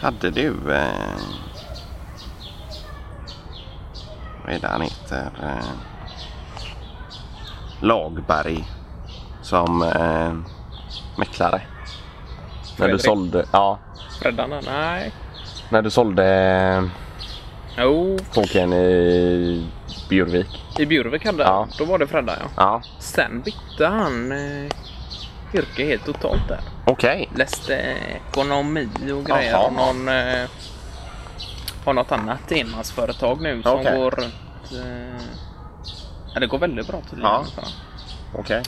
Hade du... Eh, vad är det han heter? Eh, Lagberg som eh, mäklare. När du Fredrik? sålde... Ja. Freddarna? Nej. När du sålde eh, Jo, kåken i Bjurvik. i Bjurvik hade Ja. Då var det Fredda ja. Ja. Sen bytte han eh, yrke helt totalt där. Okej. Läste ekonomi och grejer. Och någon, eh, har något annat enmansföretag nu som Okej. går runt. Eh, ja, det går väldigt bra tydligen. Ja. Okej.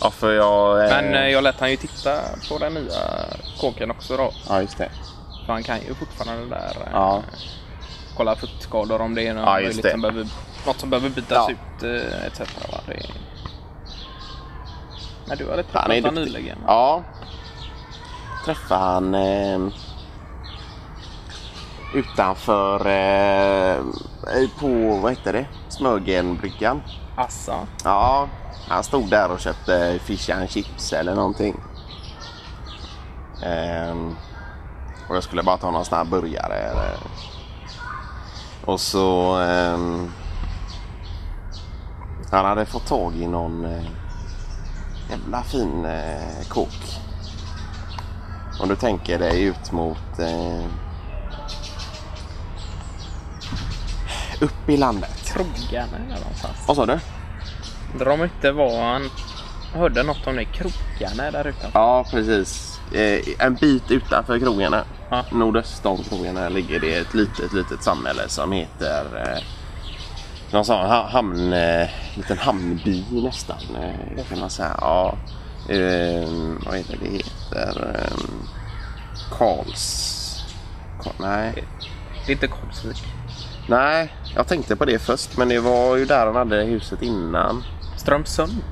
Ja, för jag... eh, Men eh, jag lät han ju titta på den nya kåken också då. Ja, just det. För han kan ju fortfarande det där. eh, Ja. Kolla fuktskador om det är något, Ja, möjligt. Som behöver, något som behöver bytas Ja. ut eh, etc. Va? Det... Men du hade Han är träffat honom duktig. nyligen. va? Ja. Träffade han eh, utanför eh, på, vad heter det, Smögenbryggan. Assa. Ja, han stod där och köpte fish and chips eller någonting. Ehm, och jag skulle bara ta någon här burgare. Eller. Och så... ehm, han hade fått tag i någon eh, jävla fin eh, kåk. Om du tänker dig ut mot... Eh, upp i landet. Krogarna är någonstans. Vad sa du? Undrar om inte var han hörde något om det. Krogarna där utanför. Ja, precis. Eh, en bit utanför krogarna, Ja. nordöst om krogarna, ligger det ett litet, litet samhälle som heter... Eh, någon sån ha, hamn, eh, liten hamnby nästan, eh, kan man säga. Ja. Eh, vad heter det? Heter... Eh, Karls... Karl, nej. Det är inte Karlsvik. nej, jag tänkte på det först, men det var ju där han hade huset innan. Strömsund.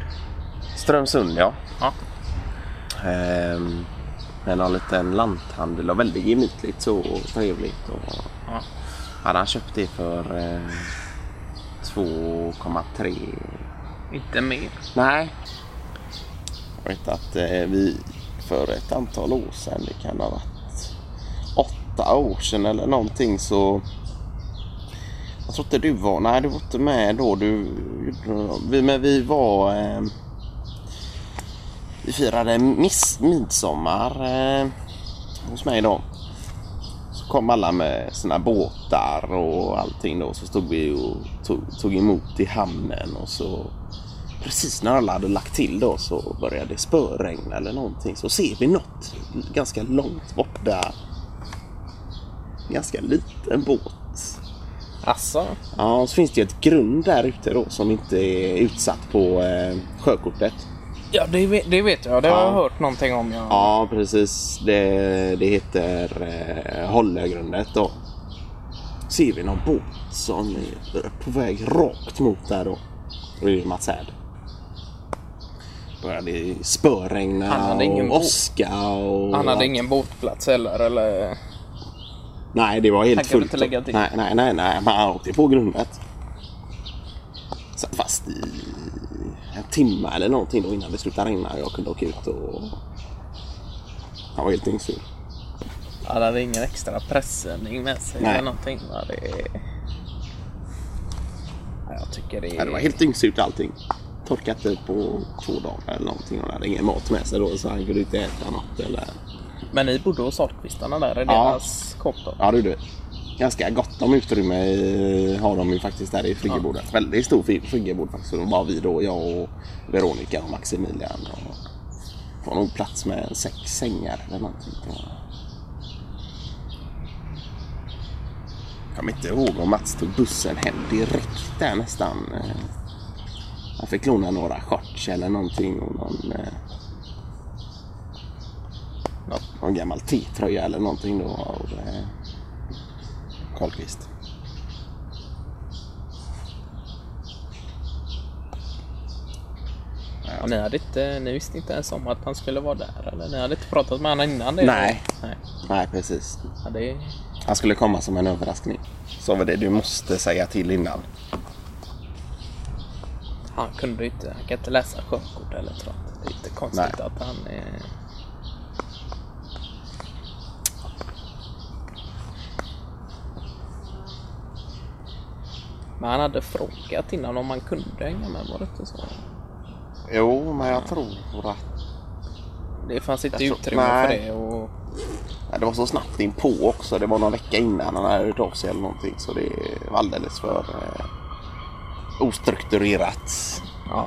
Strömsund, ja. Ja. Ehm, med någon liten lanthandel och väldigt gemytligt så och trevligt. Och Ja. hade han köpt det för eh, 2,3? Inte mer. Nej. Jag vet att eh, vi för ett antal år sedan, det kan ha varit åtta år sedan eller någonting så jag tror inte du var, nej du var inte med då. Du, vi, men vi var eh, vi firade miss, midsommar eh, hos mig då. Så kom alla med sina båtar och allting då. Så stod vi och tog, tog emot i hamnen och så precis när alla hade lagt till då så började det spöregna eller någonting. Så ser vi något ganska långt borta. Ganska liten båt. Alltså. Ja, så finns det ju ett grund där ute då som inte är utsatt på eh, sjökortet. Ja, det vet, det vet jag. Det har Ja. jag hört någonting om. Ja. Ja, precis. Det, det heter eh, Hållögrundet då. Ser vi någon båt som är på väg rakt mot där då. Och det är Mats Härd. Började spöregna ingen och åska och... Han hade ingen båtplats heller eller? Nej, det var helt fullt. Nej, nej, nej, nej. Men han åkte på grundet. Satt fast i en timme eller någonting då innan det slutade regna och jag kunde åka ut och... Han var helt dyngsur. Han hade ingen extra pressändning med sig Nej. eller någonting. Va? Det... Ja, Jag tycker det. Ja, det var helt dyngsurt allting. Torkat det på två dagar eller någonting och han hade ingen mat med sig då så han kunde inte äta något eller... Men ni bodde hos Ahlqvistarna där i Ja. deras kåk? Ja du du. Ganska gott om utrymme har de ju faktiskt där i friggebordet. Väldigt stor fri- friggebod faktiskt. Så det var vi då, jag och Veronica och Maximilian. Och får nog plats med sex sängar eller någonting. jag. Kommer inte ihåg om Mats tog bussen hem direkt där nästan. Han fick låna några shorts eller någonting och någon, eh, någon gammal T-tröja eller någonting då av Karlqvist. Och ni, hade inte, ni visste inte ens om att han skulle vara där? Eller ni hade inte pratat med honom innan det? Nej. Nej. Nej, precis. Ja, det... Han skulle komma som en överraskning. Så var det du måste säga till innan. Han kunde inte, han kan inte läsa sjökort eller jag. Det är inte konstigt Nej. att han är... Men han hade frågat innan om man kunde hänga med, var det inte så? Jo, men jag tror att Det fanns inte Jag tror- utrymme för nej. det och Nej, det var så snabbt in på också. Det var någon vecka innan han hade hört av sig eller någonting. Så det var alldeles för eh, ostrukturerat. ja.